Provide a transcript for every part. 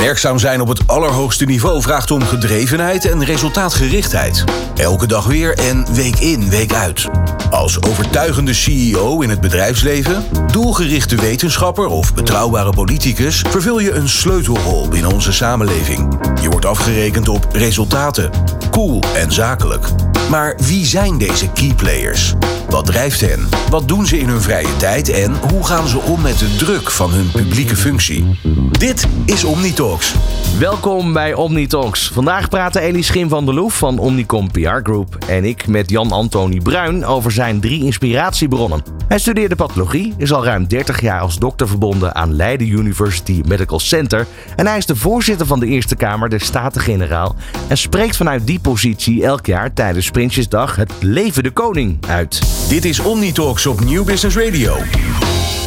Werkzaam zijn op het allerhoogste niveau vraagt om gedrevenheid en resultaatgerichtheid. Elke dag weer en week in, week uit. Als overtuigende CEO in het bedrijfsleven, doelgerichte wetenschapper of betrouwbare politicus vervul je een sleutelrol binnen onze samenleving. Je wordt afgerekend op resultaten, cool en zakelijk. Maar wie zijn deze key players? Wat drijft hen? Wat doen ze in hun vrije tijd en hoe gaan ze om met de druk van hun publieke functie? Dit is Omnitalks. Welkom bij Omnitalks. Vandaag praten Elie Schim van der Loef van Omnicom PR Group en ik met Jan-Antoni Bruin over zijn drie inspiratiebronnen. Hij studeerde pathologie, is al ruim 30 jaar als dokter verbonden aan Leiden University Medical Center en hij is de voorzitter van de Eerste Kamer, de Staten-Generaal en spreekt vanuit die positie elk jaar tijdens Prinsjesdag het Leven de Koning uit. Dit is Omnitalks op Nieuw Business Radio.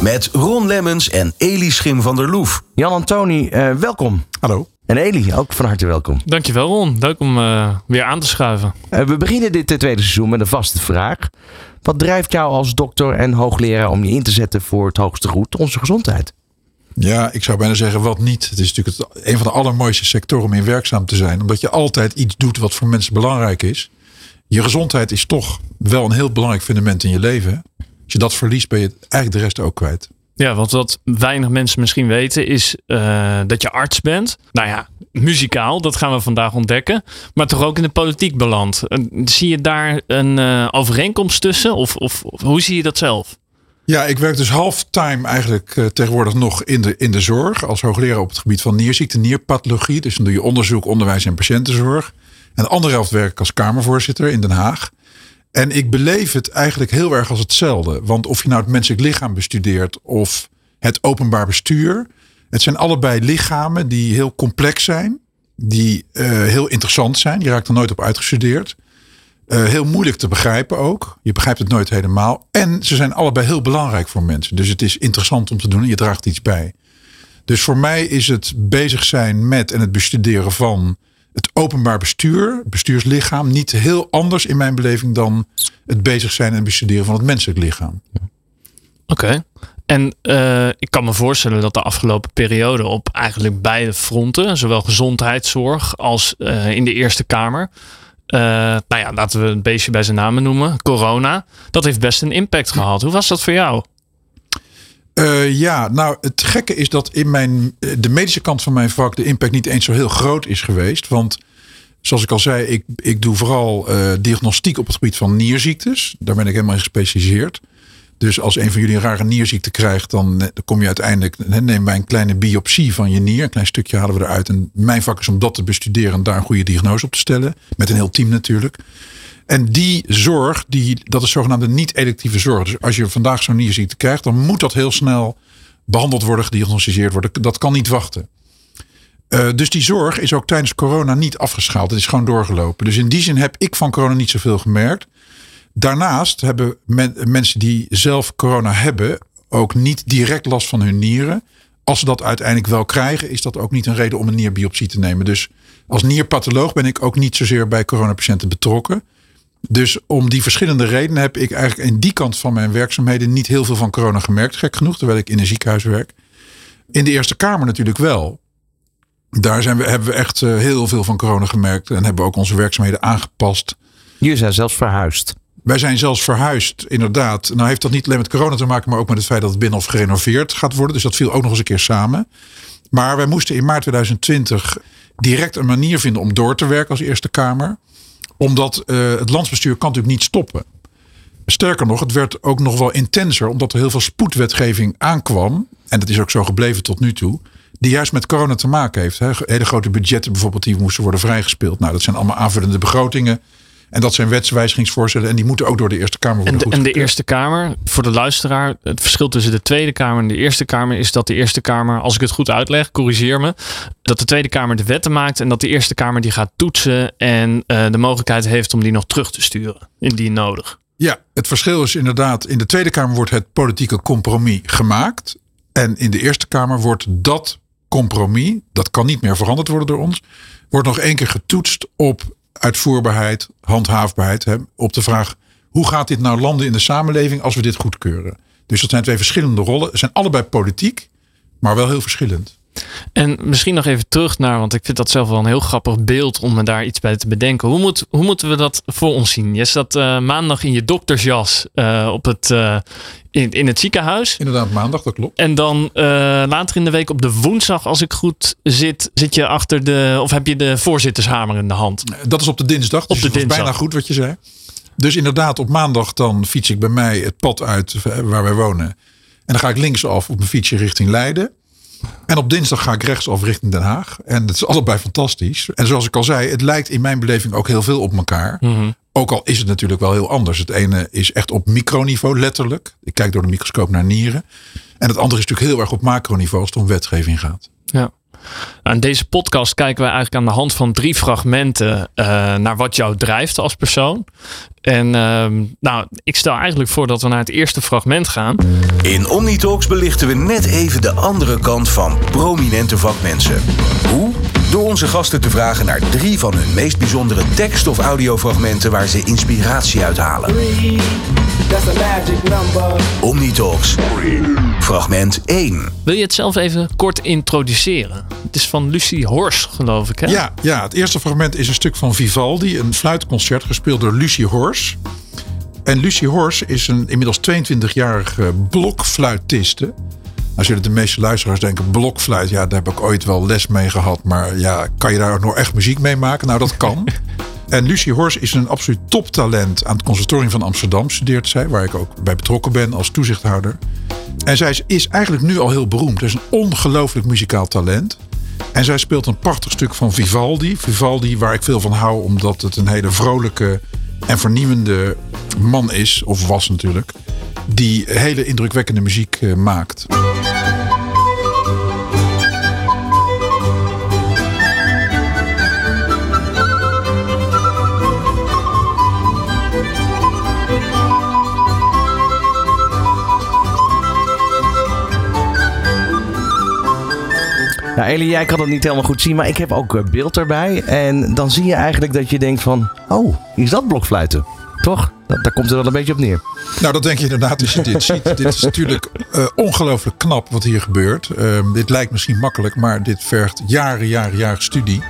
Met Ron Lemmens en Elie Schim van der Loef. Jan-Antoni, uh, welkom. Hallo. En Elie, ook van harte welkom. Dankjewel Ron, leuk om uh, weer aan te schuiven. Uh, we beginnen dit tweede seizoen met een vaste vraag. Wat drijft jou als dokter en hoogleraar om je in te zetten voor het hoogste goed, onze gezondheid? Ja, ik zou bijna zeggen wat niet. Het is natuurlijk het, een van de allermooiste sectoren om in werkzaam te zijn. Omdat je altijd iets doet wat voor mensen belangrijk is. Je gezondheid is toch wel een heel belangrijk fundament in je leven. Als je dat verliest, ben je eigenlijk de rest ook kwijt. Ja, want wat weinig mensen misschien weten is uh, dat je arts bent. Nou ja, muzikaal, dat gaan we vandaag ontdekken. Maar toch ook in de politiek beland. zie je daar een uh, overeenkomst tussen? Of, of, of, hoe zie je dat zelf? Ja, ik werk dus halftime eigenlijk uh, tegenwoordig nog in de, in de zorg. Als hoogleraar op het gebied van nierziekte, nierpathologie. Dus dan doe je onderzoek, onderwijs en patiëntenzorg. En de andere helft werk ik als Kamervoorzitter in Den Haag. En ik beleef het eigenlijk heel erg als hetzelfde. Want of je nou het menselijk lichaam bestudeert of het openbaar bestuur. Het zijn allebei lichamen die heel complex zijn. Die uh, heel interessant zijn. Je raakt er nooit op uitgestudeerd. Uh, heel moeilijk te begrijpen ook. Je begrijpt het nooit helemaal. En ze zijn allebei heel belangrijk voor mensen. Dus het is interessant om te doen en je draagt iets bij. Dus voor mij is het bezig zijn met en het bestuderen van het openbaar bestuur, bestuurslichaam, niet heel anders in mijn beleving dan het bezig zijn en bestuderen van het menselijk lichaam. Oké. En uh, ik kan me voorstellen dat de afgelopen periode op eigenlijk beide fronten, zowel gezondheidszorg als uh, in de Eerste Kamer, uh, nou ja, laten we het beestje bij zijn namen noemen, corona, dat heeft best een impact gehad. Hoe was dat voor jou? Uh, ja, nou het gekke is dat in mijn, de medische kant van mijn vak de impact niet eens zo heel groot is geweest. Want zoals ik al zei, ik, ik doe vooral uh, diagnostiek op het gebied van nierziektes. Daar ben ik helemaal in gespecialiseerd. Dus als een van jullie een rare nierziekte krijgt, dan, kom je uiteindelijk, nemen wij een kleine biopsie van je nier. Een klein stukje halen we eruit. En mijn vak is om dat te bestuderen en daar een goede diagnose op te stellen. Met een heel team natuurlijk. En die zorg, die, dat is zogenaamde niet-electieve zorg. Dus als je vandaag zo'n nierziekte krijgt, dan moet dat heel snel behandeld worden, gediagnosticeerd worden. Dat kan niet wachten. Uh, dus die zorg is ook tijdens corona niet afgeschaald. Het is gewoon doorgelopen. Dus in die zin heb ik van corona niet zoveel gemerkt. Daarnaast hebben men, mensen die zelf corona hebben ook niet direct last van hun nieren. Als ze dat uiteindelijk wel krijgen, is dat ook niet een reden om een nierbiopsie te nemen. Dus als nierpatholoog ben ik ook niet zozeer bij coronapatiënten betrokken. Dus om die verschillende redenen heb ik eigenlijk in die kant van mijn werkzaamheden niet heel veel van corona gemerkt. Gek genoeg, terwijl ik in een ziekenhuis werk. In de Eerste Kamer natuurlijk wel. Daar zijn we, hebben we echt eh, heel veel van corona gemerkt. En hebben we ook onze werkzaamheden aangepast. Jullie zijn zelfs verhuisd. Wij zijn zelfs verhuisd, inderdaad. Nou heeft dat niet alleen met corona te maken, maar ook met het feit dat het binnenhof gerenoveerd gaat worden. Dus dat viel ook nog eens een keer samen. Maar wij moesten in maart 2020 direct een manier vinden om door te werken als Eerste Kamer omdat uh, het landsbestuur kan natuurlijk niet stoppen. Sterker nog, het werd ook nog wel intenser, omdat er heel veel spoedwetgeving aankwam. En dat is ook zo gebleven tot nu toe. Die juist met corona te maken heeft. Hele grote budgetten bijvoorbeeld, die moesten worden vrijgespeeld. Nou, dat zijn allemaal aanvullende begrotingen. En dat zijn wetswijzigingsvoorstellen en die moeten ook door de Eerste Kamer worden En de, en de Eerste Kamer, voor de luisteraar, het verschil tussen de Tweede Kamer en de Eerste Kamer is dat de Eerste Kamer, als ik het goed uitleg, corrigeer me, dat de Tweede Kamer de wetten maakt en dat de Eerste Kamer die gaat toetsen en uh, de mogelijkheid heeft om die nog terug te sturen, indien nodig. Ja, het verschil is inderdaad, in de Tweede Kamer wordt het politieke compromis gemaakt en in de Eerste Kamer wordt dat compromis, dat kan niet meer veranderd worden door ons, wordt nog één keer getoetst op uitvoerbaarheid, handhaafbaarheid. Hè, op de vraag hoe gaat dit nou landen in de samenleving als we dit goedkeuren. Dus dat zijn twee verschillende rollen. Ze zijn allebei politiek, maar wel heel verschillend. En misschien nog even terug naar, want ik vind dat zelf wel een heel grappig beeld om me daar iets bij te bedenken. Hoe, moet, hoe moeten we dat voor ons zien? Je zat uh, maandag in je doktersjas uh, op het, uh, in, in het ziekenhuis. Inderdaad, maandag, dat klopt. En dan later in de week op de woensdag, als ik goed zit, zit je achter de, of heb je de voorzittershamer in de hand? Dat is op de dinsdag. Dus op de dat dinsdag. bijna goed wat je zei. Dus inderdaad, op maandag dan fiets ik bij mij het pad uit waar wij wonen. En dan ga ik linksaf op mijn fietsje richting Leiden. En op dinsdag ga ik rechtsaf richting Den Haag. En het is allebei fantastisch. En zoals ik al zei, het lijkt in mijn beleving ook heel veel op elkaar. Mhm. Ook al is het natuurlijk wel heel anders. Het ene is echt op microniveau, letterlijk. Ik kijk door de microscoop naar nieren. En het andere is natuurlijk heel erg op macroniveau als het om wetgeving gaat. Ja. Nou, in deze podcast kijken we eigenlijk aan de hand van drie fragmenten uh, naar wat jou drijft als persoon. En uh, nou, ik stel eigenlijk voor dat we naar het eerste fragment gaan. In Omnitalks belichten we net even de andere kant van prominente vakmensen. Hoe? Door onze gasten te vragen naar drie van hun meest bijzondere tekst- of audiofragmenten waar ze inspiratie uithalen. Omnitalks. Fragment 1. Wil je het zelf even kort introduceren? Het is van Lucie Hors, geloof ik. Hè? Ja, ja, het eerste fragment is een stuk van Vivaldi, een fluitconcert gespeeld door Lucie Hors. En Lucie Hors is een inmiddels 22-jarige blokfluitiste. Nou zullen de meeste luisteraars denken, blokfluit, ja, daar heb ik ooit wel les mee gehad. Maar ja, kan je daar nog echt muziek mee maken? Nou, dat kan. En Lucie Hors is een absoluut toptalent aan het Conservatorium van Amsterdam, studeert zij, waar ik ook bij betrokken ben als toezichthouder. En zij is eigenlijk nu al heel beroemd. Ze is een ongelooflijk muzikaal talent. En zij speelt een prachtig stuk van Vivaldi. Vivaldi, waar ik veel van hou, omdat het een hele vrolijke en vernieuwende man is, of was natuurlijk, die hele indrukwekkende muziek eh, maakt. Nou, Elie, jij kan het niet helemaal goed zien, maar ik heb ook eh, beeld erbij. En dan zie je eigenlijk dat je denkt van, oh, is dat blokfluiten? Toch? daar komt er wel een beetje op neer. Nou, dat denk je inderdaad als je dit ziet. dit is natuurlijk uh, ongelooflijk knap wat hier gebeurt. Uh, dit lijkt misschien makkelijk, maar dit vergt jaren, jaren, jaren studie.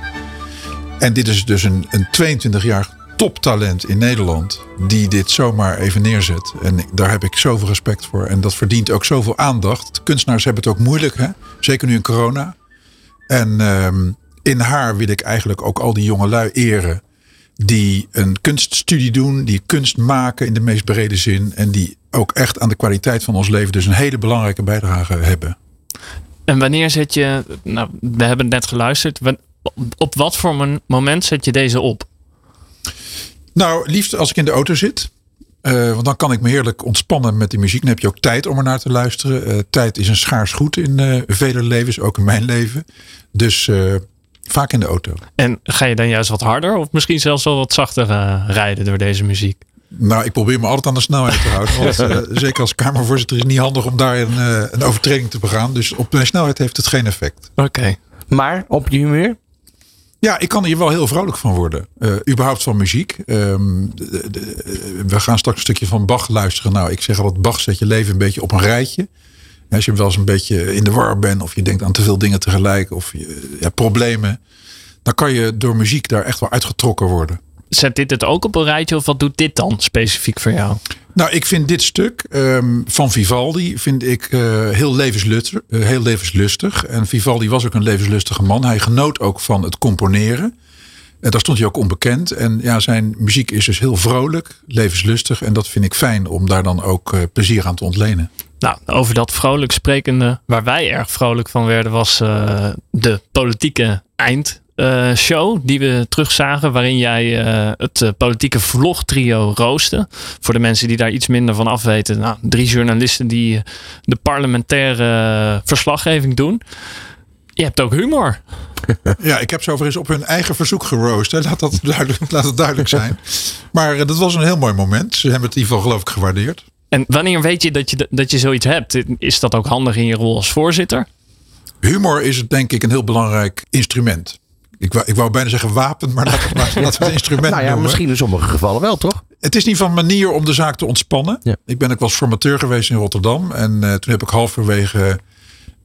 En dit is dus een, een 22-jarig toptalent in Nederland die dit zomaar even neerzet. En daar heb ik zoveel respect voor. En dat verdient ook zoveel aandacht. Kunstenaars hebben het ook moeilijk, hè? zeker nu in corona. En ehm, in haar wil ik eigenlijk ook al die jonge lui eren. Die een kunststudie doen, die kunst maken in de meest brede zin. En die ook echt aan de kwaliteit van ons leven dus een hele belangrijke bijdrage hebben. En wanneer zet je, nou, we hebben net geluisterd. Op wat voor moment zet je deze op? Nou, liefst als ik in de auto zit. Uh, want dan kan ik me heerlijk ontspannen met die muziek. Dan heb je ook tijd om er naar te luisteren. Uh, tijd is een schaars goed in uh, vele levens, ook in mijn leven. Dus vaak in de auto. En ga je dan juist wat harder of misschien zelfs wel wat zachter rijden door deze muziek? Nou, ik probeer me altijd aan de snelheid te houden. Want zeker als Kamervoorzitter is het niet handig om daar een, een overtreding te begaan. Dus op mijn snelheid heeft het geen effect. Oké. Maar op je humeur? Ja, ik kan hier wel heel vrolijk van worden. Uh, überhaupt van muziek. De, de, we gaan straks een stukje van Bach luisteren. Nou, ik zeg altijd, Bach zet je leven een beetje op een rijtje. Als je wel eens een beetje in de war bent of je denkt aan te veel dingen tegelijk of je hebt problemen. Dan kan je door muziek daar echt wel uitgetrokken worden. Zet dit het ook op een rijtje of wat doet dit dan specifiek voor jou? Nou, ik vind dit stuk um, van Vivaldi vind ik uh, heel, levenslustig, uh, heel levenslustig. En Vivaldi was ook een levenslustige man. Hij genoot ook van het componeren. En daar stond hij ook onbekend. En ja, zijn muziek is dus heel vrolijk, levenslustig. En dat vind ik fijn om daar dan ook uh, plezier aan te ontlenen. Nou, over dat vrolijk sprekende, waar wij erg vrolijk van werden, was de politieke eind uh, show die we terugzagen. Waarin jij uh, het uh, politieke vlogtrio rooste. Voor de mensen die daar iets minder van afweten. Nou, drie journalisten die de parlementaire verslaggeving doen. Je hebt ook humor. Ja, ik heb ze overigens op hun eigen verzoek geroost. Hè. Laat, dat duidelijk, laat het duidelijk zijn. Maar dat was een heel mooi moment. Ze hebben het in ieder geval geloof ik gewaardeerd. En wanneer weet je dat je, dat je zoiets hebt? Is dat ook handig in je rol als voorzitter? Humor is denk ik een heel belangrijk instrument. Ik wou, ik wou bijna zeggen wapen, maar laten we, laten we het instrument Nou ja, noemen. misschien in sommige gevallen wel, toch? Het is niet van manier om de zaak te ontspannen. Ja. Ik ben ook wel eens formateur geweest in Rotterdam. En uh, toen heb ik halverwege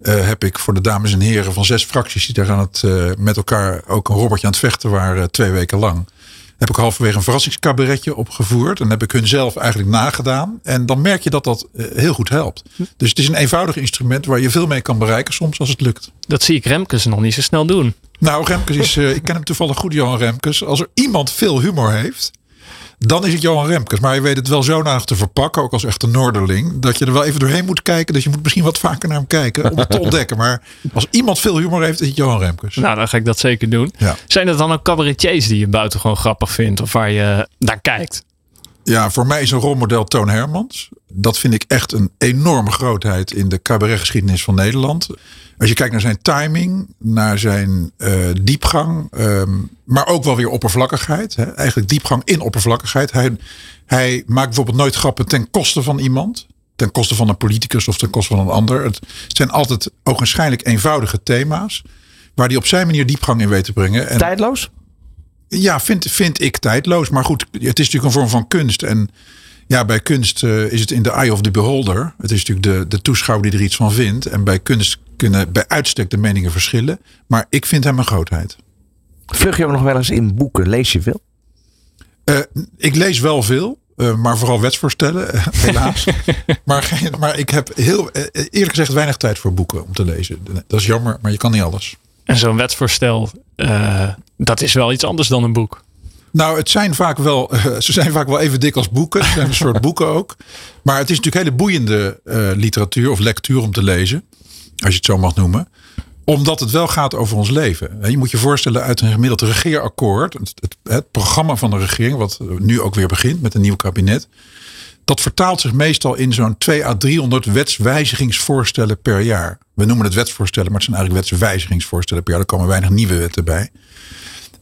eh, heb ik voor de dames en heren van zes fracties die daar aan het, uh, met elkaar ook een robbertje aan het vechten waren twee weken lang. Heb ik halverwege een verrassingscabaretje opgevoerd. En heb ik hun zelf eigenlijk nagedaan. En dan merk je dat dat heel goed helpt. Dus het is een eenvoudig instrument waar je veel mee kan bereiken soms als het lukt. Dat zie ik Remkes nog niet zo snel doen. Nou, Remkes is, ik ken hem toevallig goed, Johan Remkes. Als er iemand veel humor heeft, dan is het Johan Remkes. Maar je weet het wel zo naar te verpakken, ook als echte Noorderling, dat je er wel even doorheen moet kijken. Dus je moet misschien wat vaker naar hem kijken om het te ontdekken. Maar als iemand veel humor heeft, is het Johan Remkes. Nou, dan ga ik dat zeker doen. Ja. Zijn er dan ook cabaretiers die je buitengewoon grappig vindt of waar je naar kijkt? Ja, voor mij is een rolmodel Toon Hermans. Dat vind ik echt een enorme grootheid in de cabaretgeschiedenis van Nederland. Als je kijkt naar zijn timing, naar zijn uh, diepgang, um, maar ook wel weer oppervlakkigheid. Hè? Eigenlijk diepgang in oppervlakkigheid. Hij, hij maakt bijvoorbeeld nooit grappen ten koste van iemand. Ten koste van een politicus of ten koste van een ander. Het zijn altijd ogenschijnlijk eenvoudige thema's. Waar hij op zijn manier diepgang in weet te brengen. En, tijdloos? Ja, vind, vind ik tijdloos. Maar goed, het is natuurlijk een vorm van kunst. En ja, bij kunst uh, is het in the eye of the beholder. Het is natuurlijk de, de toeschouwer die er iets van vindt. En bij kunst kunnen bij uitstek de meningen verschillen. Maar ik vind hem een grootheid. Vlug je ook nog wel eens in boeken? Lees je veel? Uh, ik lees wel veel. Uh, maar vooral wetsvoorstellen, helaas. maar, maar ik heb heel eerlijk gezegd weinig tijd voor boeken om te lezen. Dat is jammer, maar je kan niet alles. En zo'n wetsvoorstel, dat is wel iets anders dan een boek. Nou, het zijn vaak wel, ze zijn vaak wel even dik als boeken. Een soort boeken ook. Maar het is natuurlijk hele boeiende uh, literatuur of lectuur om te lezen. Als je het zo mag noemen. Omdat het wel gaat over ons leven. Je moet je voorstellen uit een gemiddeld regeerakkoord. Het, het, het programma van de regering, wat nu ook weer begint met een nieuw kabinet. Dat vertaalt zich meestal in zo'n 2 à 300 wetswijzigingsvoorstellen per jaar. We noemen het wetsvoorstellen, maar het zijn eigenlijk wetswijzigingsvoorstellen per jaar. Er komen weinig nieuwe wetten bij.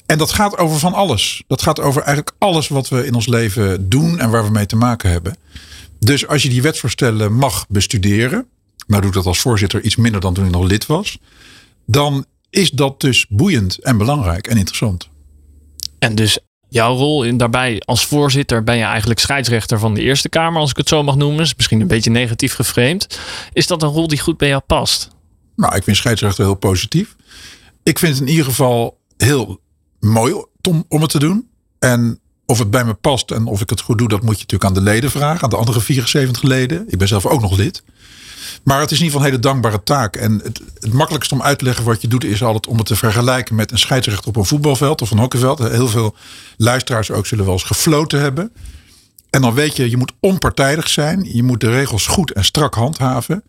En dat gaat over van alles. Dat gaat over eigenlijk alles wat we in ons leven doen en waar we mee te maken hebben. Dus als je die wetsvoorstellen mag bestuderen, nou doe ik dat als voorzitter iets minder dan toen ik nog lid was, dan is dat dus boeiend en belangrijk en interessant. En dus jouw rol in daarbij als voorzitter ben je eigenlijk scheidsrechter van de Eerste Kamer, als ik het zo mag noemen. Is misschien een beetje negatief geframed. Is dat een rol die goed bij jou past? Nou, ik vind scheidsrechter heel positief. Ik vind het in ieder geval heel mooi om, om het te doen. En of het bij me past en of ik het goed doe, dat moet je natuurlijk aan de leden vragen. Aan de andere 74 leden. Ik ben zelf ook nog lid. Maar het is in ieder geval een hele dankbare taak. En het, het makkelijkste om uit te leggen wat je doet, is altijd om het te vergelijken met een scheidsrechter op een voetbalveld of een hockeyveld. Heel veel luisteraars ook zullen wel eens gefloten hebben. En dan weet je, je moet onpartijdig zijn. Je moet de regels goed en strak handhaven.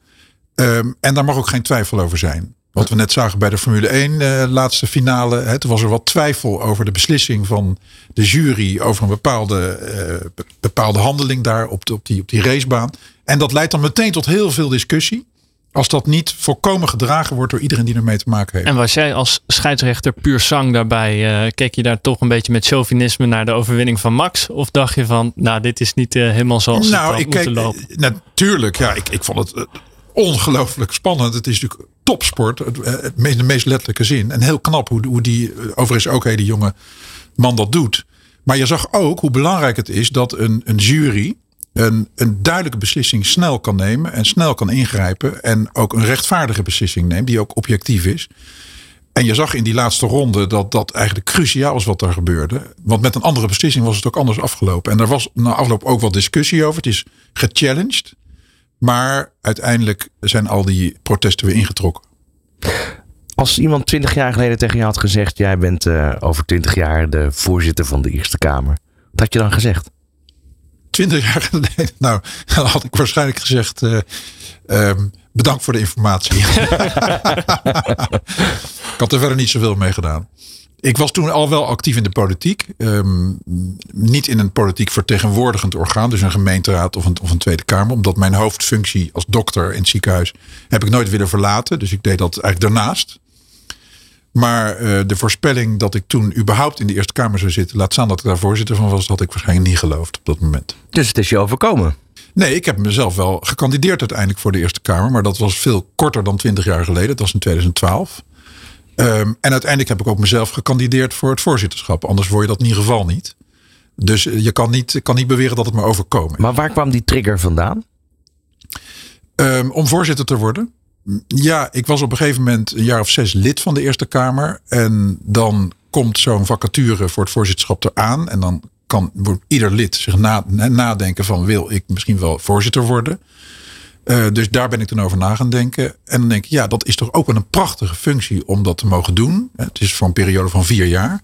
Um, en daar mag ook geen twijfel over zijn. Wat we net zagen bij de Formule 1 uh, eh, laatste finale. Hè, toen was er wat twijfel over de beslissing van de jury over een bepaalde, uh, bepaalde handeling daar op, de, op, die, op die racebaan. En dat leidt dan meteen tot heel veel discussie. Als dat niet volkomen gedragen wordt door iedereen die ermee te maken heeft. En was jij als scheidsrechter puur zang daarbij? Uh, keek je daar toch een beetje met chauvinisme naar de overwinning van Max? Of dacht je van, nou, dit is niet uh, helemaal zoals nou, het ik keek, lopen? Natuurlijk, ja. Ik, ik vond het ongelooflijk spannend. Het is natuurlijk topsport, het, het, de meest letterlijke zin. En heel knap hoe, hoe die, overigens ook hey, die jonge man dat doet. Maar je zag ook hoe belangrijk het is dat een, een jury een, een duidelijke beslissing snel kan nemen en snel kan ingrijpen. En ook een rechtvaardige beslissing neemt, die ook objectief is. En je zag in die laatste ronde dat dat eigenlijk cruciaal was wat daar gebeurde. Want met een andere beslissing was het ook anders afgelopen. En daar was na afloop ook wel discussie over. Het is gechallenged. Maar uiteindelijk zijn al die protesten weer ingetrokken. Als iemand twintig jaar geleden tegen je had gezegd: Jij bent uh, over twintig jaar de voorzitter van de Eerste Kamer. Wat had je dan gezegd? Twintig jaar geleden? Nou, dan had ik waarschijnlijk gezegd: uh, um, Bedankt voor de informatie. ik had er verder niet zoveel mee gedaan. Ik was toen al wel actief in de politiek. Um, niet in een politiek vertegenwoordigend orgaan, dus een gemeenteraad of een, of een Tweede Kamer. Omdat mijn hoofdfunctie als dokter in het ziekenhuis heb ik nooit willen verlaten. Dus ik deed dat eigenlijk daarnaast. Maar uh, de voorspelling dat ik toen überhaupt in de Eerste Kamer zou zitten, laat staan dat ik daar voorzitter van was, had ik waarschijnlijk niet geloofd op dat moment. Dus het is je overkomen? Nee, ik heb mezelf wel gekandideerd uiteindelijk voor de Eerste Kamer. Maar dat was veel korter dan twintig jaar geleden. Dat was in 2012. Um, en uiteindelijk heb ik ook mezelf gekandideerd voor het voorzitterschap. Anders word je dat in ieder geval niet. Dus eh, je kan niet, kan niet beweren dat het me overkomen. Maar waar kwam die trigger vandaan? Um, om voorzitter te worden. Ja, ik was op een gegeven moment een jaar of zes lid van de Eerste Kamer. En dan komt zo'n vacature voor het voorzitterschap eraan. En dan kan ieder lid zich na, nadenken van wil ik misschien wel voorzitter worden. Uh, dus daar ben ik dan over na gaan denken. En dan denk ik, ja, dat is toch ook wel een prachtige functie om dat te mogen doen. Het is voor een periode van vier jaar.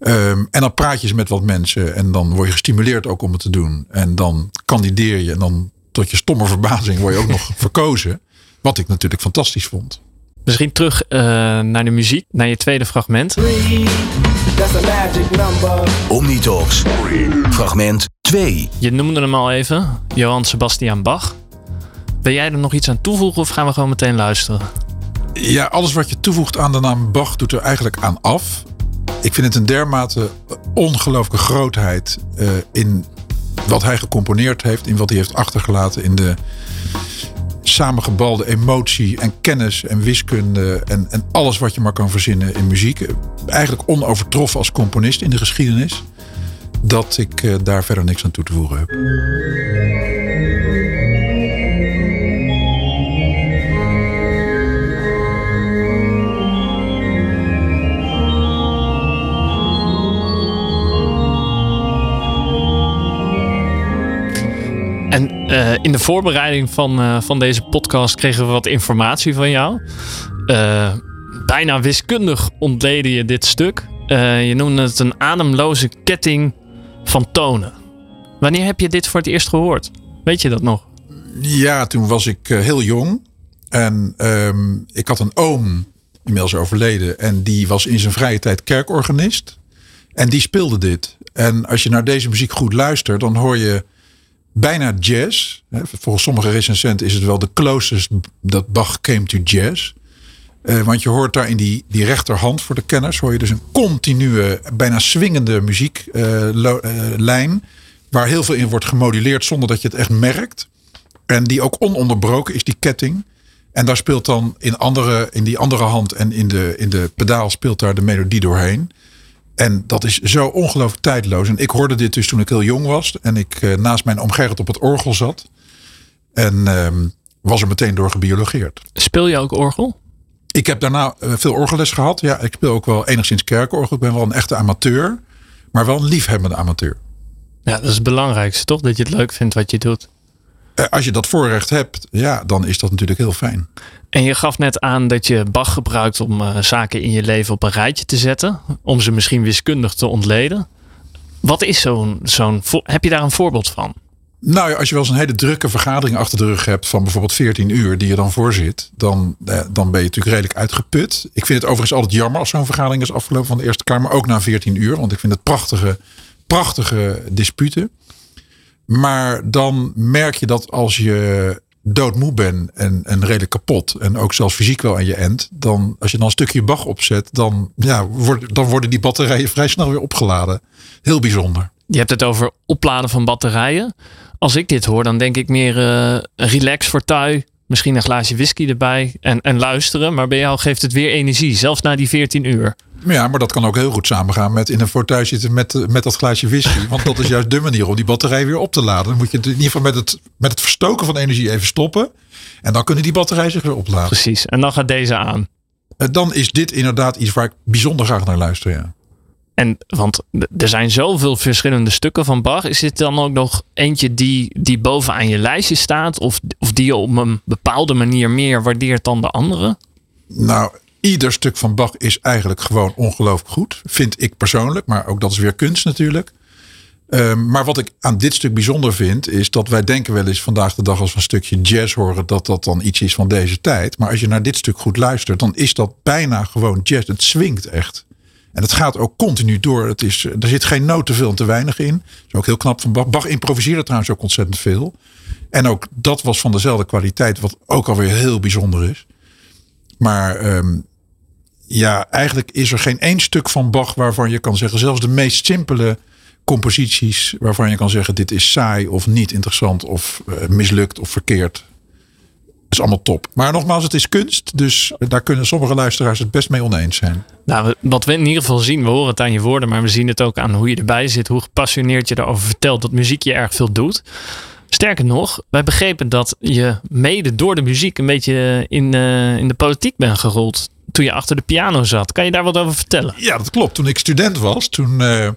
Um, en dan praat je eens met wat mensen en dan word je gestimuleerd ook om het te doen. En dan kandideer je en dan tot je stomme verbazing word je ook nog verkozen. Wat ik natuurlijk fantastisch vond. Misschien terug uh, naar de muziek, naar je tweede fragment. Omnitalks, fragment 2. Je noemde hem al even, Johann Sebastian Bach. Ben jij er nog iets aan toevoegen of gaan we gewoon meteen luisteren? Ja, alles wat je toevoegt aan de naam Bach doet er eigenlijk aan af. Ik vind het een dermate ongelooflijke grootheid uh, in wat hij gecomponeerd heeft, in wat hij heeft achtergelaten, in de samengebalde emotie en kennis en wiskunde en, en alles wat je maar kan verzinnen in muziek. Eigenlijk onovertroffen als componist in de geschiedenis. Dat ik uh, daar verder niks aan toe te voegen heb. En uh, in de voorbereiding van, uh, van deze podcast kregen we wat informatie van jou. Uh, bijna wiskundig ontleden je dit stuk. je noemde het een ademloze ketting van tonen. Wanneer heb je dit voor het eerst gehoord? Weet je dat nog? Ja, toen was ik heel jong. En um, ik had een oom, inmiddels overleden. En die was in zijn vrije tijd kerkorganist. En die speelde dit. En als je naar deze muziek goed luistert, dan hoor je bijna jazz. Volgens sommige recensenten is het wel de closest dat Bach came to jazz. Uh, want je hoort daar in die, die rechterhand voor de kenners, hoor je dus een continue, bijna swingende muzieklijn. Uh, uh, waar heel veel in wordt gemoduleerd zonder dat je het echt merkt. En die ook ononderbroken is, die ketting. En daar speelt dan in, andere, in die andere hand en in de, in de pedaal speelt daar de melodie doorheen. En dat is zo ongelooflijk tijdloos. En ik hoorde dit dus toen ik heel jong was. En ik uh, naast mijn oom Gerrit op het orgel zat. En uh, was er meteen door gebiologeerd. Speel je ook orgel? Ik heb daarna uh, veel orgelles gehad. Ja, ik speel ook wel enigszins kerkorgel. Ik ben wel een echte amateur. Maar wel een liefhebbende amateur. Ja, dat is het belangrijkste toch? Dat je het leuk vindt wat je doet. Uh, als je dat voorrecht hebt, ja, dan is dat natuurlijk heel fijn. En je gaf net aan dat je Bach gebruikt om uh, zaken in je leven op een rijtje te zetten. Om ze misschien wiskundig te ontleden. Wat is zo'n. zo'n heb je daar een voorbeeld van? Nou ja, als je wel eens een hele drukke vergadering achter de rug hebt van bijvoorbeeld 14 uur die je dan voorzit, dan, eh, dan ben je natuurlijk redelijk uitgeput. Ik vind het overigens altijd jammer als zo'n vergadering is afgelopen van de Eerste Kamer, ook na 14 uur, want ik vind het prachtige, prachtige disputen. Maar dan merk je dat als je doodmoe bent en, en redelijk kapot. En ook zelfs fysiek wel aan je end. Dan, als je dan een stukje Bach opzet, dan, ja, word, dan worden die batterijen vrij snel weer opgeladen. Heel bijzonder. Je hebt het over opladen van batterijen. Als ik dit hoor, dan denk ik meer uh, relax voor tui. Misschien een glaasje whisky erbij en, en luisteren. Maar bij jou geeft het weer energie, zelfs na die 14 uur. Ja, maar dat kan ook heel goed samengaan met in een fortuin zitten met, met dat glaasje whisky. Want dat is juist de manier om die batterij weer op te laden. Dan moet je in ieder geval met het, met het verstoken van energie even stoppen. En dan kunnen die batterijen zich weer opladen. Precies, en dan gaat deze aan. Eh, dan is dit inderdaad iets waar ik bijzonder graag naar luister, ja. En want er zijn zoveel verschillende stukken van Bach. Is dit dan ook nog eentje die, die bovenaan je lijstje staat? Of, of die je op een bepaalde manier meer waardeert dan de andere? Nou, ieder stuk van Bach is eigenlijk gewoon ongelooflijk goed. Vind ik persoonlijk, maar ook dat is weer kunst natuurlijk. Um, maar wat ik aan dit stuk bijzonder vind, is dat wij denken wel eens vandaag de dag als we een stukje jazz horen, dat dat dan iets is van deze tijd. Maar als je naar dit stuk goed luistert, dan is dat bijna gewoon jazz. Het swingt echt. En het gaat ook continu door. Het is, er zit geen noot te veel en te weinig in. Dat is ook heel knap van Bach. Bach improviseerde trouwens ook ontzettend veel. En ook dat was van dezelfde kwaliteit, wat ook alweer heel bijzonder is. Maar um, ja, eigenlijk is er geen één stuk van Bach waarvan je kan zeggen, zelfs de meest simpele composities, waarvan je kan zeggen: dit is saai of niet interessant of uh, mislukt of verkeerd. Is allemaal top. Maar nogmaals, het is kunst. Dus daar kunnen sommige luisteraars het best mee oneens zijn. Nou, wat we in ieder geval zien, we horen het aan je woorden, maar we zien het ook aan hoe je erbij zit, hoe gepassioneerd je erover vertelt dat muziek je erg veel doet. Sterker nog, wij begrepen dat je mede door de muziek een beetje in, uh, in de politiek bent gerold. Toen je achter de piano zat. Kan je daar wat over vertellen? Ja, dat klopt. Toen ik student was, toen uh,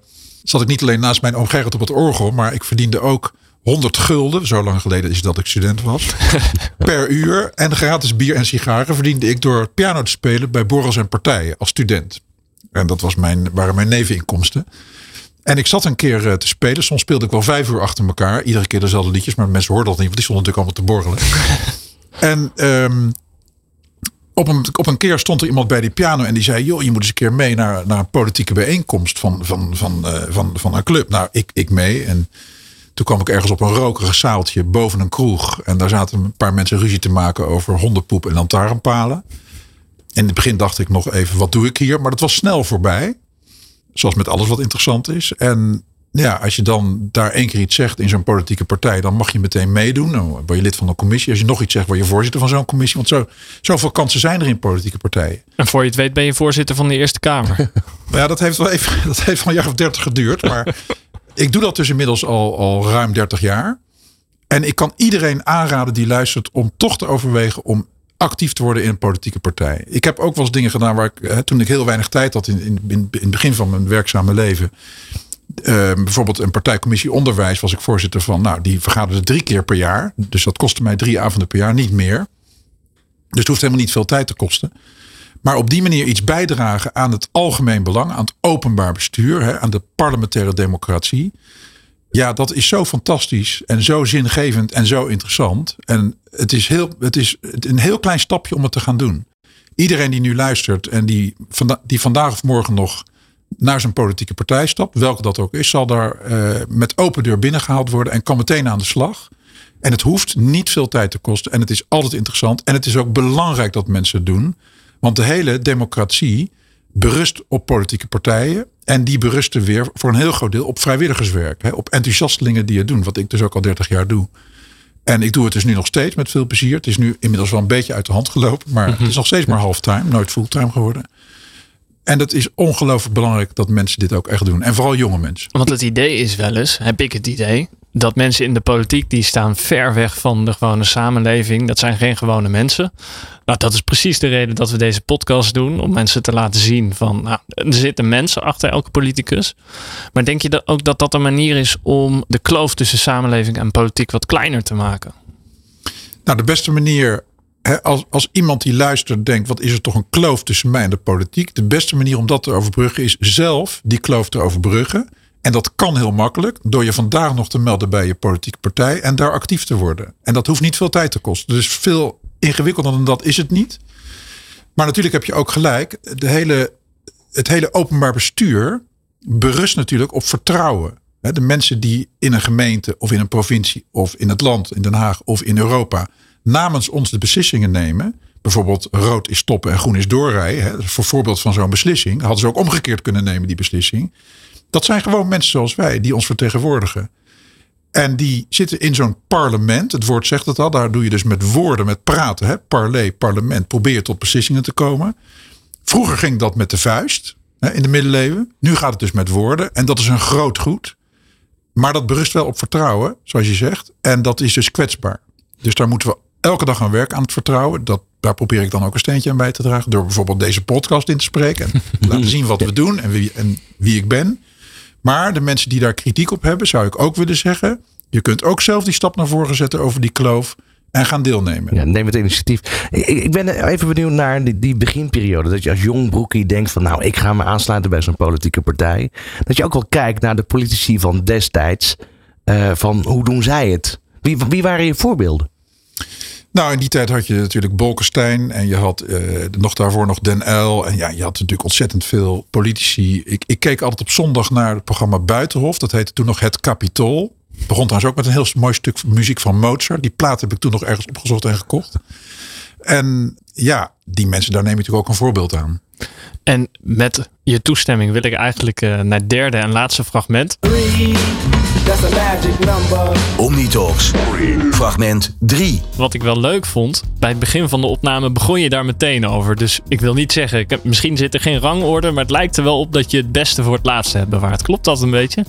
zat ik niet alleen naast mijn oom Gerrit op het orgel, maar ik verdiende ook 100 gulden, zo lang geleden is dat ik student was, per uur. En gratis bier en sigaren verdiende ik door piano te spelen bij borrels en partijen als student. En dat was mijn, waren mijn neveninkomsten. En ik zat een keer eh, te spelen. Soms speelde ik wel vijf uur achter elkaar. Iedere keer dezelfde liedjes. Maar mensen hoorden dat niet. Want die stonden natuurlijk allemaal te borrelen. en um, op, een, op een keer stond er iemand bij die piano. En die zei. Joh, je moet eens een keer mee naar, naar een politieke bijeenkomst van, van, van, uh, van, van een club. Nou, ik, ik mee. En toen kwam ik ergens op een rokerig zaaltje boven een kroeg. En daar zaten een paar mensen ruzie te maken over hondenpoep en lantaarnpalen. En in het begin dacht ik nog even, wat doe ik hier? Maar dat was snel voorbij. Zoals met alles wat interessant is. En ja, als je dan daar één keer iets zegt in zo'n politieke partij, dan mag je meteen meedoen. Dan word je lid van een commissie. Als je nog iets zegt, word je voorzitter van zo'n commissie. Want zo, zoveel kansen zijn er in politieke partijen. En voor je het weet ben je voorzitter van de Eerste Kamer. ja, dat heeft wel even, dat heeft van een jaar of dertig geduurd. Maar ik doe dat dus inmiddels al, al ruim 30 jaar. En ik kan iedereen aanraden die luistert om toch te overwegen om actief te worden in een politieke partij. Ik heb ook wel eens dingen gedaan waar ik, hè, toen ik heel weinig tijd had in, in, in, het begin van mijn werkzame leven. Uh, bijvoorbeeld een partijcommissie onderwijs was ik voorzitter van. Nou, die vergaderde drie keer per jaar. Dus dat kostte mij drie avonden per jaar, niet meer. Dus het hoeft helemaal niet veel tijd te kosten. Maar op die manier iets bijdragen aan het algemeen belang, aan het openbaar bestuur, hè, aan de parlementaire democratie. Ja, dat is zo fantastisch en zo zingevend en zo interessant. En het is, heel, het is een heel klein stapje om het te gaan doen. Iedereen die nu luistert en die, die vandaag of morgen nog naar zijn politieke partij stapt, welke dat ook is, zal daar uh, met open deur binnengehaald worden en kan meteen aan de slag. En het hoeft niet veel tijd te kosten en het is altijd interessant. En het is ook belangrijk dat mensen het doen. Want de hele democratie berust op politieke partijen. En die berusten weer voor een heel groot deel op vrijwilligerswerk. Hè, op enthousiastelingen die het doen. Wat ik dus ook al 30 jaar doe. En ik doe het dus nu nog steeds met veel plezier. Het is nu inmiddels wel een beetje uit de hand gelopen. Maar het is nog steeds maar halftime. Nooit fulltime geworden. En dat is ongelooflijk belangrijk dat mensen dit ook echt doen. En vooral jonge mensen. Want het idee is wel eens, heb ik het idee, dat mensen in de politiek die staan ver weg van de gewone samenleving. Dat zijn geen gewone mensen. Nou, dat is precies de reden dat we deze podcast doen. Om mensen te laten zien van nou, er zitten mensen achter elke politicus. Maar denk je dat ook dat dat een manier is om de kloof tussen samenleving en politiek wat kleiner te maken? Nou, de beste manier als, als iemand die luistert denkt, wat is er toch een kloof tussen mij en de politiek? De beste manier om dat te overbruggen is zelf die kloof te overbruggen. En dat kan heel makkelijk door je vandaag nog te melden bij je politieke partij en daar actief te worden. En dat hoeft niet veel tijd te kosten. Dus veel ingewikkelder dan dat is het niet. Maar natuurlijk heb je ook gelijk. De hele, het hele openbaar bestuur berust natuurlijk op vertrouwen. De mensen die in een gemeente of in een provincie of in het land, in Den Haag of in Europa namens ons de beslissingen nemen. Bijvoorbeeld rood is stoppen en groen is doorrijden. Voor voorbeeld van zo'n beslissing. Hadden ze ook omgekeerd kunnen nemen, die beslissing. Dat zijn gewoon mensen zoals wij, die ons vertegenwoordigen. En die zitten in zo'n parlement. Het woord zegt het al. Daar doe je dus met woorden, met praten. Hè? Parley, parlement. Probeer tot beslissingen te komen. Vroeger ging dat met de vuist. Hè, in de middeleeuwen. Nu gaat het dus met woorden. En dat is een groot goed. Maar dat berust wel op vertrouwen, zoals je zegt. En dat is dus kwetsbaar. Dus daar moeten we elke dag aan werk aan het vertrouwen. Dat, daar probeer ik dan ook een steentje aan bij te dragen. Door bijvoorbeeld deze podcast in te spreken. En laten zien wat we doen en wie, en wie ik ben. Maar de mensen die daar kritiek op hebben, zou ik ook willen zeggen. Je kunt ook zelf die stap naar voren zetten over die kloof. En gaan deelnemen. Ja, neem het initiatief. Ik, ben even benieuwd naar die, die, beginperiode. Dat je als jong broekie denkt van nou, ik ga me aansluiten bij zo'n politieke partij. Dat je ook wel kijkt naar de politici van destijds. Uh, van hoe doen zij het? Wie, wie waren je voorbeelden? Nou, in die tijd had je natuurlijk Bolkestein en je had uh, nog daarvoor nog Den El. En ja, je had natuurlijk ontzettend veel politici. Ik, ik keek altijd op zondag naar het programma Buitenhof. Dat heette toen nog Het Capitool. Begon trouwens ook met een heel mooi stuk muziek van Mozart. Die plaat heb ik toen nog ergens opgezocht en gekocht. En ja, die mensen, daar neem je natuurlijk ook een voorbeeld aan. En met je toestemming wil ik eigenlijk uh, naar het derde en laatste fragment. Omnitalks. Fragment 3. Wat ik wel leuk vond, bij het begin van de opname begon je daar meteen over. Dus ik wil niet zeggen, ik heb, misschien zit er geen rangorde, maar het lijkt er wel op dat je het beste voor het laatste hebt bewaard. Klopt dat een beetje?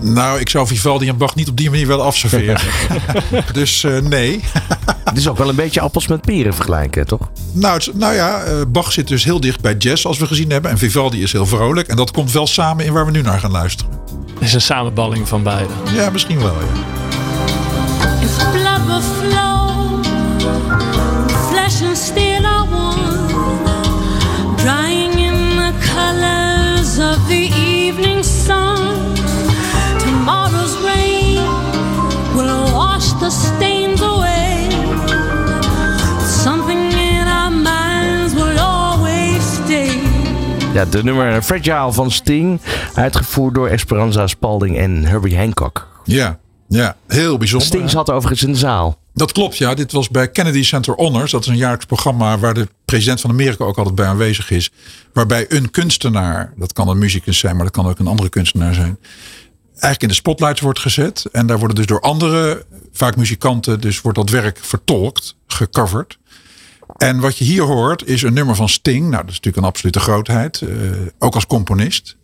Nou, ik zou Vivaldi en Bach niet op die manier wel afserveren. dus uh, nee. Het is ook wel een beetje appels met peren vergelijken, toch? Nou, nou ja, uh, Bach zit dus heel dicht bij jazz, als we gezien hebben. En Vivaldi is heel vrolijk. En dat komt wel samen in waar we nu naar gaan luisteren. Het is een samenballing van beide. Ja, misschien wel, ja. If will flow, flesh and steel are one, drying in the colors of the evening sun. Tomorrow's rain will wash the stains Ja, de nummer Fragile van Sting, uitgevoerd door Esperanza Spalding en Herbie Hancock. Ja, ja, heel bijzonder. Sting zat overigens in de zaal. Dat klopt, ja. Dit was bij Kennedy Center Honors. Dat is een jaarlijks programma waar de president van Amerika ook altijd bij aanwezig is. Waarbij een kunstenaar, dat kan een muzikus zijn, maar dat kan ook een andere kunstenaar zijn. Eigenlijk in de spotlights wordt gezet. En daar worden dus door andere, vaak muzikanten, dus wordt dat werk vertolkt, gecoverd. En wat je hier hoort is een nummer van Sting. Nou, dat is natuurlijk een absolute grootheid. Uh, ook als componist.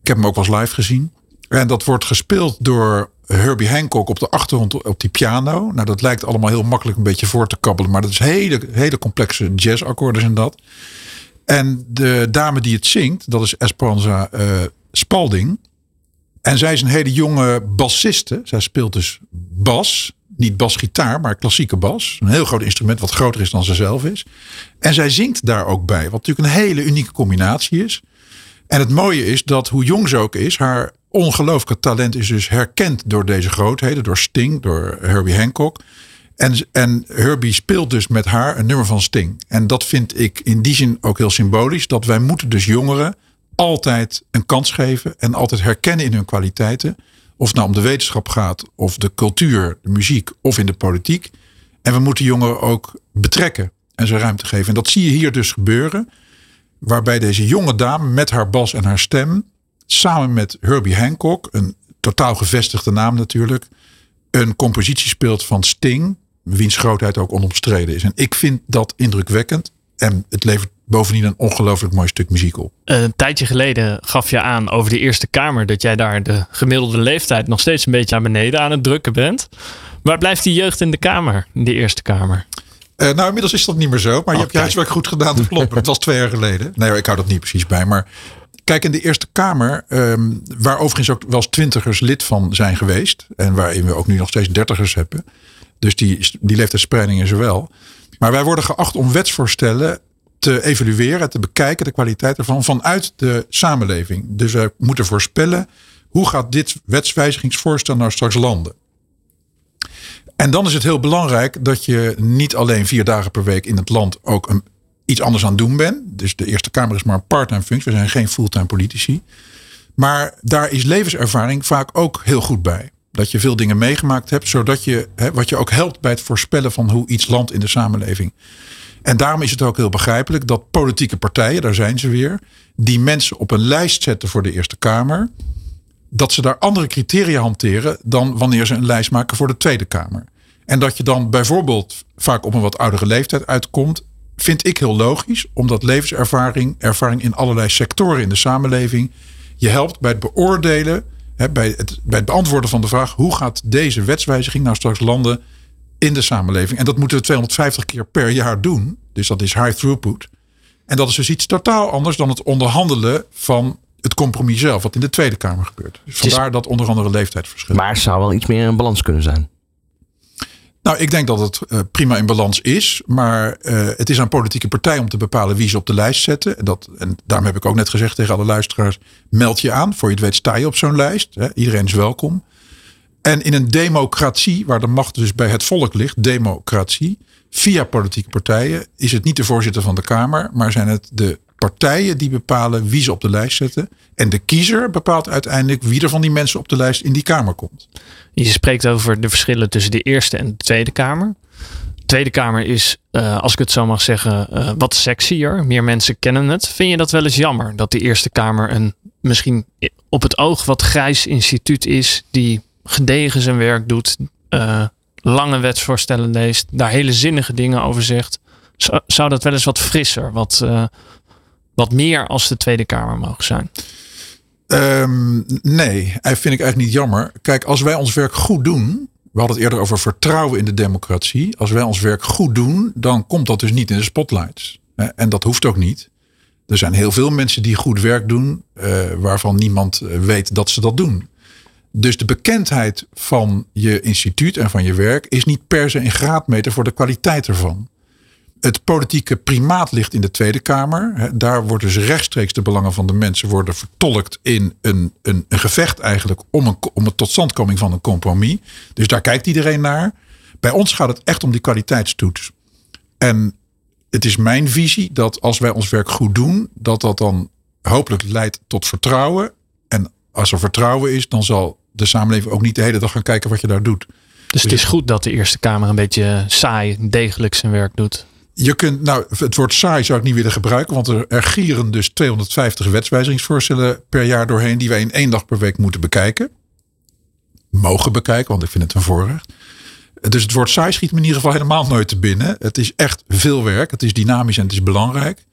Ik heb hem ook wel eens live gezien. En dat wordt gespeeld door Herbie Hancock op de achtergrond op die piano. Nou, dat lijkt allemaal heel makkelijk een beetje voor te kabbelen. Maar dat is hele, hele complexe jazzakkoorden en dat. En de dame die het zingt, dat is Esperanza uh, Spalding. En zij is een hele jonge bassiste. Zij speelt dus bas. Niet basgitaar, maar klassieke bas. Een heel groot instrument wat groter is dan ze zelf is. En zij zingt daar ook bij. Wat natuurlijk een hele unieke combinatie is. En het mooie is dat hoe jong ze ook is, haar ongelooflijke talent is dus herkend door deze grootheden. Door Sting, door Herbie Hancock. En, en Herbie speelt dus met haar een nummer van Sting. En dat vind ik in die zin ook heel symbolisch. Dat wij moeten dus jongeren altijd een kans geven. En altijd herkennen in hun kwaliteiten. Of het nou om de wetenschap gaat, of de cultuur, de muziek of in de politiek. En we moeten jongeren ook betrekken en ze ruimte geven. En dat zie je hier dus gebeuren. Waarbij deze jonge dame met haar bas en haar stem samen met Herbie Hancock, een totaal gevestigde naam natuurlijk, een compositie speelt van Sting, wiens grootheid ook onomstreden is. En ik vind dat indrukwekkend. En het levert bovendien een ongelooflijk mooi stuk muziek op. Een tijdje geleden gaf je aan over de Eerste Kamer dat jij daar de gemiddelde leeftijd nog steeds een beetje aan beneden aan het drukken bent. Waar blijft die jeugd in de Kamer, in de Eerste Kamer? Uh, nou, inmiddels is dat niet meer zo. Maar je hebt je huiswerk goed gedaan. Dat klopt. het was twee jaar geleden. Nee, ik hou dat niet precies bij. Maar Kijk, in de Eerste Kamer, um, waar overigens ook wel eens twintigers lid van zijn geweest. En waarin we ook nu nog steeds dertigers hebben. Dus die, die leeftijdspreiding is er wel. Maar wij worden geacht om wetsvoorstellen te evalueren, te bekijken, de kwaliteit ervan, vanuit de samenleving. Dus wij moeten voorspellen, hoe gaat dit wetswijzigingsvoorstel nou straks landen? En dan is het heel belangrijk dat je niet alleen vier dagen per week in het land ook iets anders aan het doen ben. Dus de Eerste Kamer is maar een part-time functie. We zijn geen fulltime politici. Maar daar is levenservaring vaak ook heel goed bij. Dat je veel dingen meegemaakt hebt, zodat je, hè, wat je ook helpt bij het voorspellen van hoe iets landt in de samenleving. En daarom is het ook heel begrijpelijk dat politieke partijen, daar zijn ze weer, die mensen op een lijst zetten voor de Eerste Kamer, dat ze daar andere criteria hanteren dan wanneer ze een lijst maken voor de Tweede Kamer. En dat je dan bijvoorbeeld vaak op een wat oudere leeftijd uitkomt vind ik heel logisch, omdat levenservaring, ervaring in allerlei sectoren in de samenleving, je helpt bij het beoordelen, bij, het, bij het beantwoorden van de vraag: hoe gaat deze wetswijziging nou straks landen in de samenleving? En dat moeten we 250 keer per jaar doen. Dus dat is high throughput. En dat is dus iets totaal anders dan het onderhandelen van het compromis zelf, wat in de Tweede Kamer gebeurt. Dus vandaar dat onder andere leeftijdsverschil. Maar het zou wel iets meer in balans kunnen zijn. Nou, ik denk dat het uh, prima in balans is. Maar uh, het is aan politieke partijen om te bepalen wie ze op de lijst zetten. En, dat, en daarom heb ik ook net gezegd tegen alle luisteraars: meld je aan. Voor je het weet sta je op zo'n lijst. Hè. Iedereen is welkom. En in een democratie, waar de macht dus bij het volk ligt, democratie, via politieke partijen, is het niet de voorzitter van de Kamer, maar zijn het de partijen die bepalen wie ze op de lijst zetten. En de kiezer bepaalt uiteindelijk wie er van die mensen op de lijst in die Kamer komt. Je spreekt over de verschillen tussen de Eerste en de Tweede Kamer. De Tweede Kamer is, uh, als ik het zo mag zeggen, uh, wat sexier. Meer mensen kennen het. Vind je dat wel eens jammer dat de Eerste Kamer een misschien op het oog wat grijs instituut is, die gedegen zijn werk doet, uh, lange wetsvoorstellen leest, daar hele zinnige dingen over zegt? Zou, zou dat wel eens wat frisser, wat, wat meer als de Tweede Kamer mogen zijn? Ehm, nee, vind ik eigenlijk niet jammer. Kijk, als wij ons werk goed doen. We hadden het eerder over vertrouwen in de democratie. Als wij ons werk goed doen, dan komt dat dus niet in de spotlights. En dat hoeft ook niet. Er zijn heel veel mensen die goed werk doen, uh, waarvan niemand eh, weet dat ze dat doen. Dus de bekendheid van je instituut en van je werk is niet per se een graadmeter voor de kwaliteit ervan het politieke primaat ligt in de Tweede Kamer. Daar wordt dus rechtstreeks de belangen van de mensen worden vertolkt in een, een, een gevecht eigenlijk om, een, om een totstandkoming van een compromis. Dus daar kijkt iedereen naar. Bij ons gaat het echt om die kwaliteitstoets. En het is mijn visie dat als wij ons werk goed doen, dat dat dan hopelijk leidt tot vertrouwen. En als er vertrouwen is, dan zal de samenleving ook niet de hele dag gaan kijken wat je daar doet. Dus, het is goed dat de Eerste Kamer een beetje saai, degelijk zijn werk doet. Je kunt, nou, het woord saai zou ik niet willen gebruiken, want er, er gieren dus 250 wetswijzigingsvoorstellen per jaar doorheen, die wij in één dag per week moeten bekijken. Mogen bekijken, want ik vind het een voorrecht. Dus het woord saai schiet me in ieder geval helemaal nooit te binnen. Het is echt veel werk, het is dynamisch en het is belangrijk.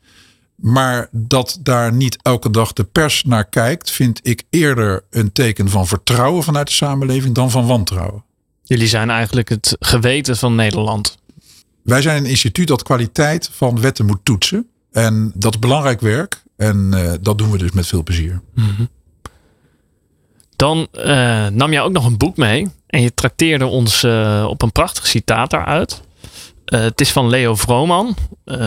Maar dat daar niet elke dag de pers naar kijkt, vind ik eerder een teken van vertrouwen vanuit de samenleving dan van wantrouwen. Jullie zijn eigenlijk het geweten van Nederland. Wij zijn een instituut dat kwaliteit van wetten moet toetsen. En dat is belangrijk werk. En uh, dat doen we dus met veel plezier. Mm -hmm. Dan uh, nam jij ook nog een boek mee. En je trakteerde ons uh, op een prachtig citaat daaruit. het is van Leo Vrooman,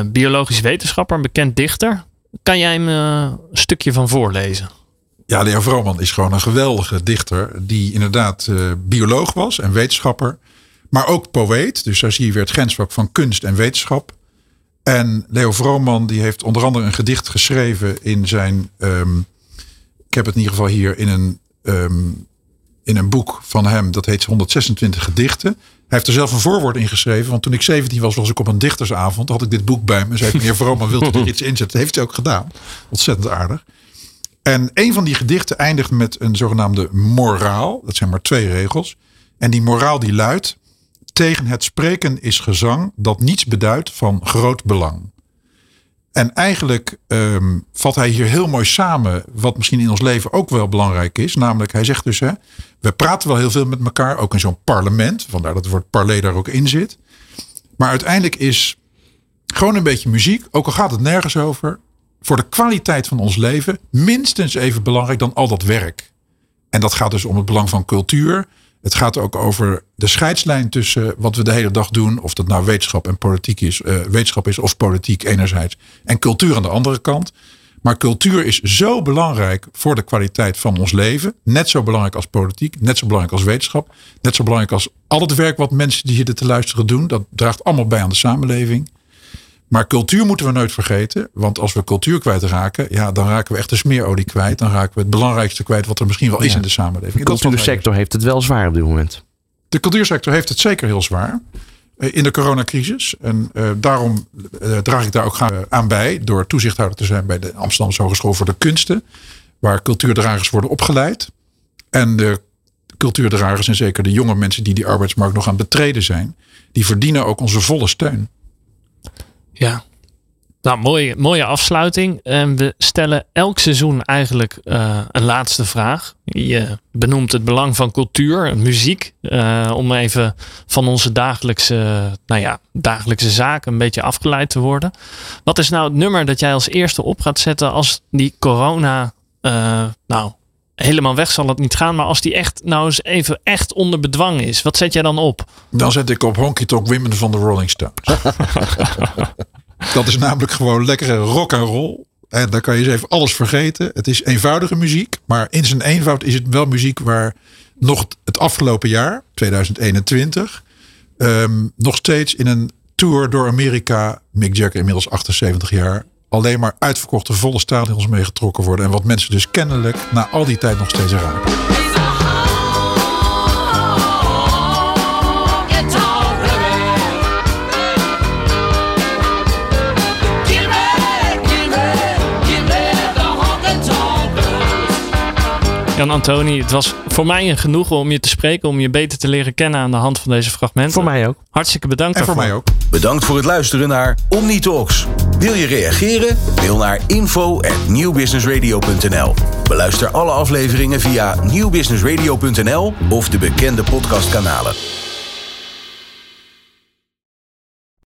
biologisch wetenschapper, een bekend dichter. Kan jij hem een stukje van voorlezen? Ja, Leo Vrooman is gewoon een geweldige dichter. Die inderdaad bioloog was en wetenschapper. Maar ook poëet. Dus daar zie je weer het grensvlak van kunst en wetenschap. En Leo Vrooman die heeft onder andere een gedicht geschreven in zijn. Um, ik heb het in ieder geval hier in een, um, in een boek van hem. Dat heet 126 gedichten. Hij heeft er zelf een voorwoord in geschreven. Want toen ik 17 was, was ik op een dichtersavond. had ik dit boek bij me. En zei meneer Vrooman, wilt u er iets inzetten? Dat heeft hij ook gedaan. Ontzettend aardig. En een van die gedichten eindigt met een zogenaamde moraal. Dat zijn maar twee regels. En die moraal die luidt tegen het spreken is gezang dat niets beduidt van groot belang. En eigenlijk um, vat hij hier heel mooi samen wat misschien in ons leven ook wel belangrijk is. Namelijk, hij zegt dus, hè, we praten wel heel veel met elkaar, ook in zo'n parlement. Vandaar dat het woord parler daar ook in zit. Maar uiteindelijk is gewoon een beetje muziek, ook al gaat het nergens over, voor de kwaliteit van ons leven minstens even belangrijk dan al dat werk. En dat gaat dus om het belang van cultuur. Het gaat ook over de scheidslijn tussen wat we de hele dag doen, of dat nou wetenschap en politiek is, uh, wetenschap is of politiek enerzijds, en cultuur aan de andere kant. Maar cultuur is zo belangrijk voor de kwaliteit van ons leven. Net zo belangrijk als politiek, net zo belangrijk als wetenschap, net zo belangrijk als al het werk wat mensen die hier te luisteren doen. Dat draagt allemaal bij aan de samenleving. Maar cultuur moeten we nooit vergeten. Want als we cultuur kwijtraken, ja, dan raken we echt de smeerolie kwijt. Dan raken we het belangrijkste kwijt wat er misschien wel is in de samenleving. De cultuursector heeft het wel zwaar op dit moment. De cultuursector heeft het zeker heel zwaar. Eh, in de coronacrisis. En uh, daarom uh, draag ik daar ook aan bij. Door toezichthouder te zijn bij de Amsterdamse Hogeschool voor de Kunsten. Waar cultuurdragers worden opgeleid. En de cultuurdragers en zeker de jonge mensen die die arbeidsmarkt nog aan betreden zijn. Die verdienen ook onze volle steun. Ja. Nou, mooie, mooie afsluiting. En we stellen elk seizoen eigenlijk uh, een laatste vraag. Je benoemt het belang van cultuur, muziek. Uh, om even van onze dagelijkse, nou ja, dagelijkse zaken een beetje afgeleid te worden. Wat is nou het nummer dat jij als eerste op gaat zetten als die corona, uh, nou, helemaal weg zal het niet gaan. Maar als die echt, nou eens even echt onder bedwang is, wat zet jij dan op? Dan zet ik op Honky Tonk Women van de Rolling Stones. dat is namelijk gewoon lekkere rock en roll. En dan kan je eens even alles vergeten. Het is eenvoudige muziek, maar in zijn eenvoud is het wel muziek waar nog het afgelopen jaar, 2021, um, ehm, nog steeds in een tour door Amerika, Mick Jagger inmiddels 78 jaar, alleen maar uitverkochte volle stadions meegetrokken worden. En wat mensen dus kennelijk na al die tijd nog steeds raken. Jan Antoni, het was voor mij een genoegen om je te spreken, om je beter te leren kennen aan de hand van deze fragmenten. Voor mij ook. Hartstikke bedankt. En voor mij ook. Bedankt voor het luisteren naar Omnitalks. Wil je reageren? Mail naar info@newbusinessradio.nl. Beluister alle afleveringen via nieuwbusinessradio.nl of de bekende podcastkanalen.